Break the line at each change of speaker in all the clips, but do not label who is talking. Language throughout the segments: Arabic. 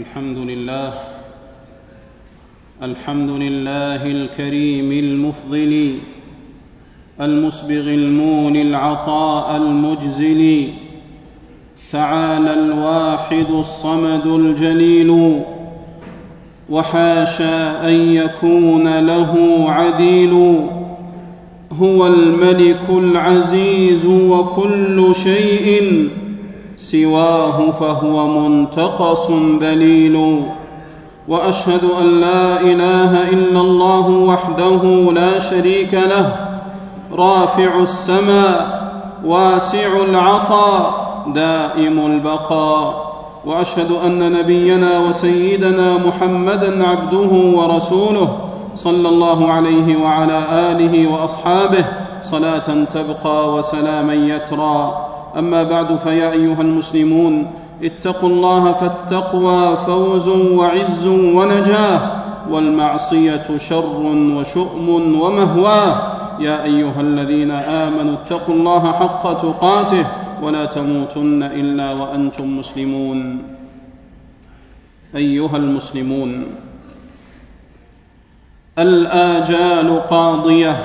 الحمد لله الحمد لله الكريم المفضل المسبغ المون العطاء المجزل تعالى الواحد الصمد الجليل وحاشا أن يكون له عديل هو الملك العزيز وكل شيء. سواه فهو منتقص ذليل. وأشهد أن لا إله إلا الله وحده لا شريك له رافع السماء واسع العطاء دائم البقاء. وأشهد أن نبينا وسيدنا محمدا عبده ورسوله صلى الله عليه وعلى آله وأصحابه صلاة تبقى وسلاما يترى. أما بعد فيا أيها المسلمون اتقوا الله فالتقوى فوز وعز ونجاة والمعصية شر وشؤم ومهواه يا أيها الذين آمنوا اتقوا الله حق تقاته ولا تموتن إلا وأنتم مسلمون. أيها المسلمون الآجال قاضية.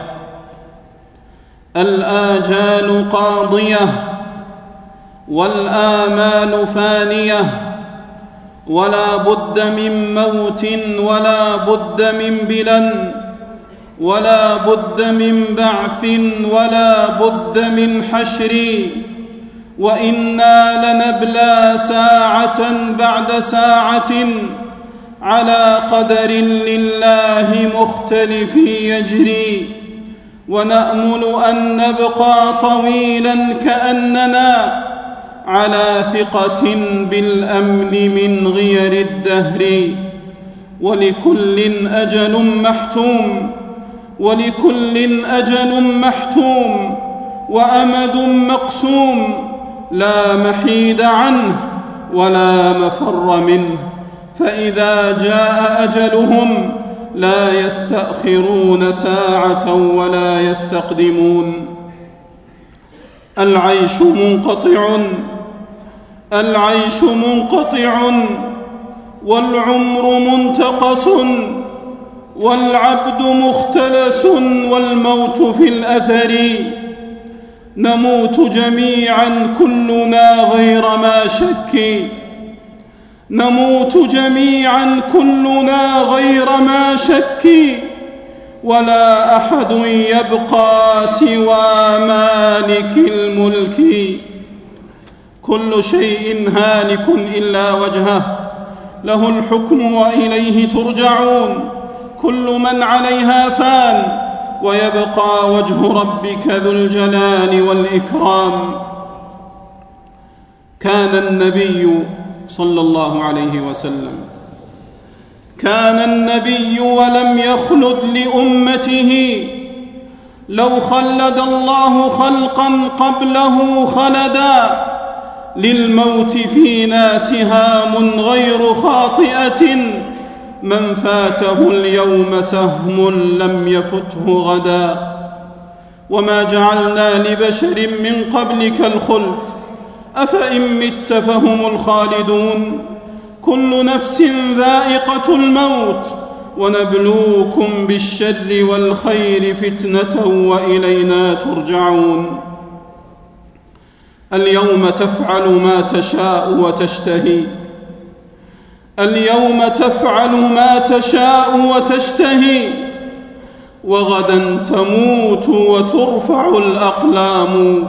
الآجال قاضية. والامال فانية ولا بد من موت ولا بد من بلن ولا بد من بعث ولا بد من حشر وإنا لنبلى ساعة بعد ساعة على قدر لله مختلف يجري ونأمل أن نبقى طويلا كأننا على ثقه بالأمن من غير الدهر ولكل أجل محتوم ولكل أجل محتوم وأمد مقسوم لا محيد عنه ولا مفر منه فإذا جاء أجلهم لا يستأخرون ساعة ولا يستقدمون. العيش منقطع العيش منقطع والعمر منتقص والعبد مختلس والموت في الأثر. نموت جميعا كلنا غير ما شك. نموت جميعا كلنا غير ما شك. ولا أحد يبقى سوى مالك الملك. كل شيء هالك إلا وجهه. له الحكم وإليه ترجعون. كل من عليها فان. ويبقى وجه ربك ذو الجلال والإكرام. كان النبي صلى الله عليه وسلم. كان النبي ولم يخلد لأمته. لو خلد الله خلقا قبله خلدا. للموت فينا سهام غير خاطئة. من فاته اليوم سهم لم يفته غدا. وما جعلنا لبشر من قبلك الخلد. أفإن مت فهم الخالدون. كل نفس ذائقة الموت. ونبلوكم بالشر والخير فتنة وإلينا ترجعون. اليوم تفعل ما تشاء وتشتهي. اليوم تفعل ما تشاء وتشتهي. وغدا تموت وترفع الأقلام.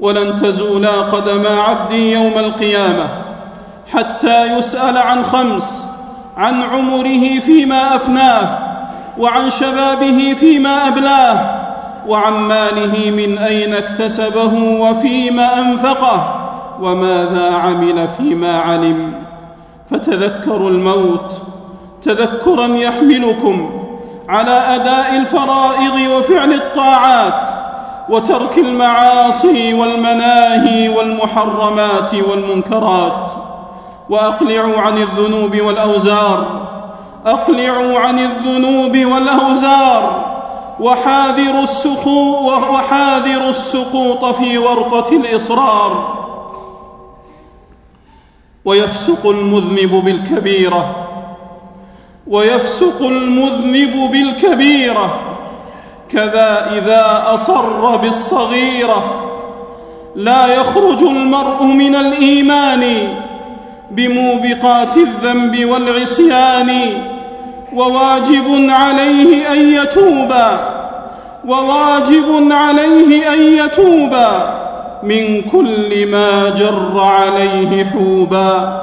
ولن تزولا قدما عبدي يوم القيامة حتى يسأل عن خمس عن عمره فيما أفناه وعن شبابه فيما أبلاه. وعن ماله من أين اكتسبه وفيما أنفقه وماذا عمل فيما علم. فتذكروا الموت تذكرا يحملكم على أداء الفرائض وفعل الطاعات وترك المعاصي والمناهي والمحرمات والمنكرات. وأقلعوا عن الذنوب والأوزار. أقلعوا عن الذنوب والأوزار. وحاذروا السقوط وحاذروا السقوط في ورطه الإصرار. ويفسق المذنب بالكبيرة. ويفسق المذنب بالكبيرة. كذا إذا أصر بالصغيرة. لا يخرج المرء من الإيمان بموبقات الذنب والعصيان. وواجب عليه أن يتوب. وواجب عليه أن يتوب من كل ما جر عليه حوبا.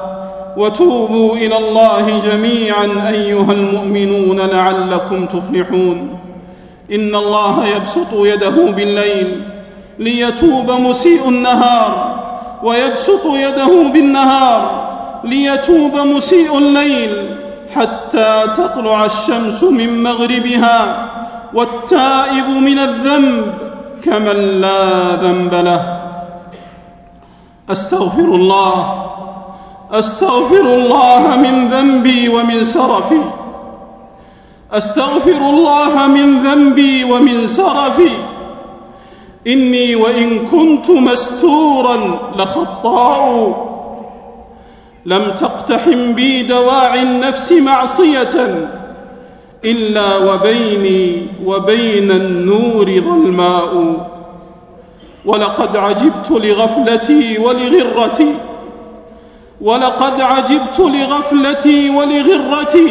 وتوبوا إلى الله جميعا أيها المؤمنون لعلكم تفلحون. إن الله يبسط يده بالليل ليتوب مسيء النهار ويبسط يده بالنهار ليتوب مسيء الليل حتى تطلع الشمس من مغربها. والتائب من الذنب كمن لا ذنب له. أستغفر الله أستغفر الله من ذنبي ومن سرفي. أستغفر الله من ذنبي ومن سرفي. إني وإن كنت مستورا لخطاء. لم تقتحم بي دواعي النفس معصية. إلا وبيني وبين النور ظلماء. ولقد عجبت لغفلتي ولغرتي. ولقد عجبت لغفلتي ولغرتي.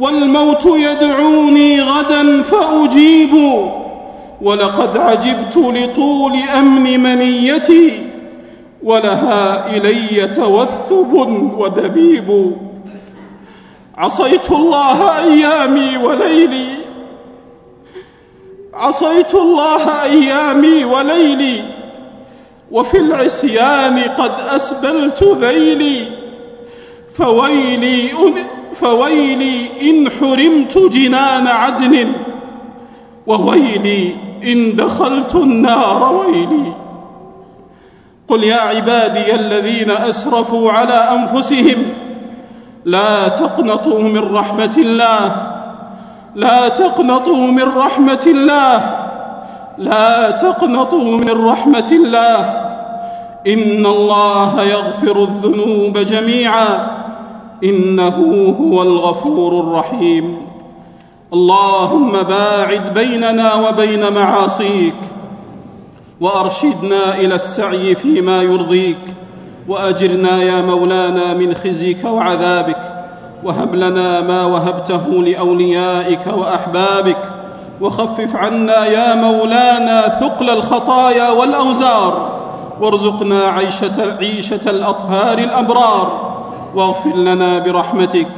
والموت يدعوني غدا فأجيب. ولقد عجبت لطول أمن منيتي. ولها إلي توثب ودبيب. عصيت الله أيامي وليلي. عصيت الله أيامي وليلي. وفي العصيان قد أسبلت ذيلي. فويلي فويلي إن حرمت جنان عدن. وويلي إن دخلت النار ويلي. قل يا عبادي الذين أسرفوا على أنفسهم لا تقنطوا من رحمة الله. لا تقنطوا من رحمة الله. لا تقنطوا من رحمة الله. إن الله يغفر الذنوب جميعا. إنه هو الغفور الرحيم. اللهم باعد بيننا وبين معاصيك. وأرشدنا إلى السعي فيما يرضيك. وأجرنا يا مولانا من خزيك وعذابك. وهب لنا ما وهبته لأوليائك وأحبابك. وخفف عنا يا مولانا ثقل الخطايا والأوزار. وارزقنا عيشة عيشة الأطهار الأبرار. واغفر لنا برحمتك.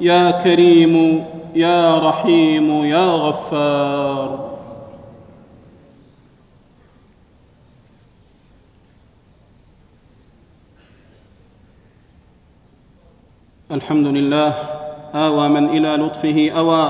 يا كريم يا رحيم يا غفار. الحمد لله. آوى من إلى لطفه أوى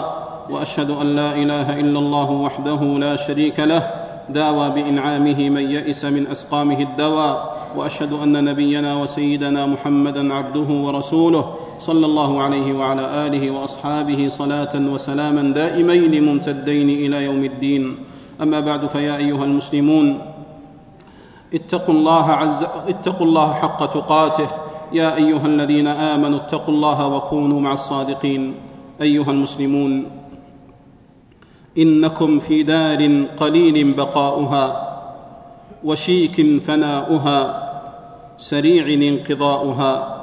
وأشهد أن لا إله إلا الله وحده لا شريك له. داوى بإنعامه من يئس من أسقامه الدواء وأشهد أن نبينا وسيدنا محمدا عبده ورسوله صلى الله عليه وعلى آله وأصحابه صلاة وسلاما دائمين ممتدين إلى يوم الدين. أما بعد فيا أيها المسلمون اتقوا الله عز اتقوا الله حق تقاته. يا أيها الذين آمنوا اتقوا الله وكونوا مع الصادقين. أيها المسلمون إنكم في دار قليل بقاؤها وشيك فناؤها سريع انقضاؤها.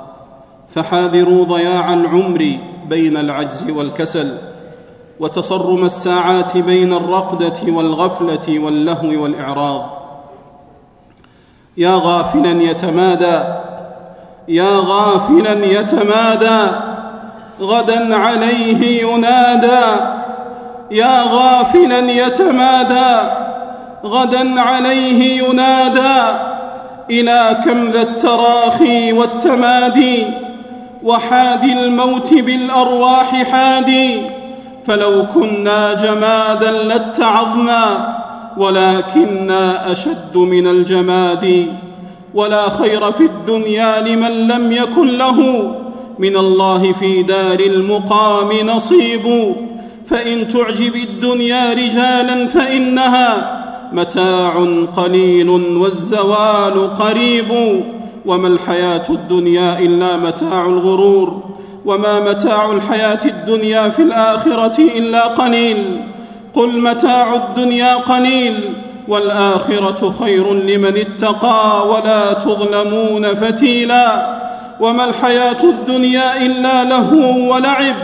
فحاذروا ضياع العمر بين العجز والكسل وتصرم الساعات بين الرقدة والغفلة واللهو والإعراض. يا غافلا يتمادى يا غافلا يتمادى. غدا عليه ينادى. يا غافلا يتمادى. غدا عليه ينادى. إلى كم ذا التراخي والتمادي. وحادي الموت بالأرواح حادي. فلو كنا جمادا لاتعظنا. ولكنا أشد من الجماد. ولا خير في الدنيا لمن لم يكن له. من الله في دار المقام نصيب. فإن تعجب الدنيا رجالا فإنها متاع قليل والزوال قريب. وما الحياة الدنيا إلا متاع الغرور. وما متاع الحياة الدنيا في الآخرة إلا قليل. قل متاع الدنيا قليل. والآخرة خير لمن اتقى ولا تظلمون فتيلا وما الحياة الدنيا إلا لهو ولعب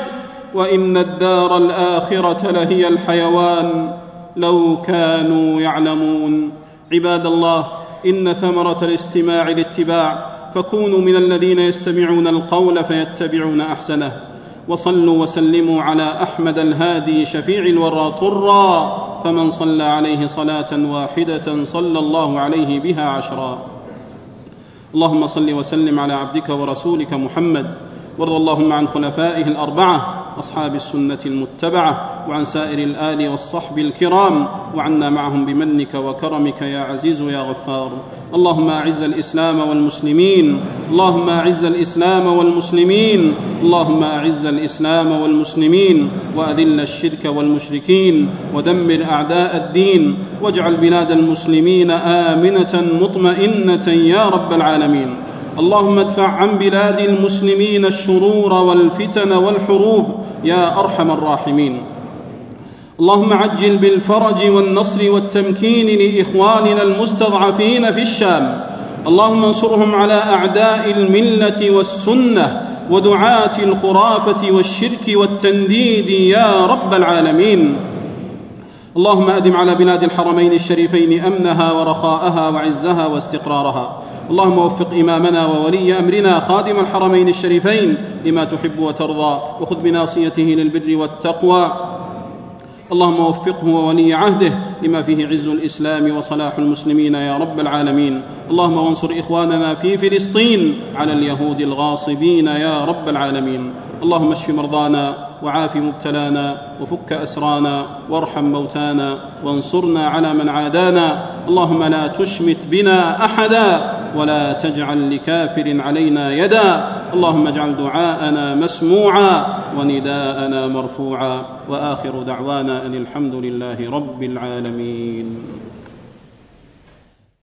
وإن الدار الآخرة لهي الحيوان لو كانوا يعلمون. عباد الله إن ثمرة الاستماع الاتباع فكونوا من الذين يستمعون القول فيتبعون أحسنه. وصلوا وسلموا على أحمد الهادي شفيع الورى طرا. فمن صلى عليه صلاة واحدة صلى الله عليه بها عشرا. اللهم صل وسلم على عبدك ورسولك محمد وارض اللهم عن خلفائه الأربعة أصحاب السنة المتبعة وعن سائر الآل والصحب الكرام وعنا معهم بمنك وكرمك يا عزيز يا غفار. اللهم أعز الإسلام والمسلمين اللهم أعز الإسلام والمسلمين اللهم أعز الإسلام والمسلمين وأذل الشرك والمشركين ودمر أعداء الدين واجعل بلاد المسلمين آمنة مطمئنة يا رب العالمين. اللهم ادفع عن بلاد المسلمين الشرور والفتن والحروب يا أرحم الراحمين. اللهم عجل بالفرج والنصر والتمكين لإخواننا المستضعفين في الشام. اللهم انصرهم على أعداء الملة والسنة ودعاة الخرافة والشرك والتنديد يا رب العالمين. اللهم أدم على بلاد الحرمين الشريفين أمنها ورخاءها وعزها واستقرارها. اللهم وفق إمامنا وولي أمرنا خادم الحرمين الشريفين لما تحب وترضى. وخذ بناصيته للبر والتقوى. اللهم وفقه وولي عهده لما فيه عز الإسلام وصلاح المسلمين يا رب العالمين. اللهم وانصر إخواننا في فلسطين على اليهود الغاصبين يا رب العالمين. اللهم اشف مرضانا وعاف مبتلانا وفك أسرانا وارحم موتانا وانصرنا على من عادانا. اللهم لا تشمت بنا أحدا ولا تجعل لكافر علينا يدا. اللهم اجعل دعاءنا مسموعا ونداءنا مرفوعا وآخر دعوانا أن الحمد لله رب العالمين.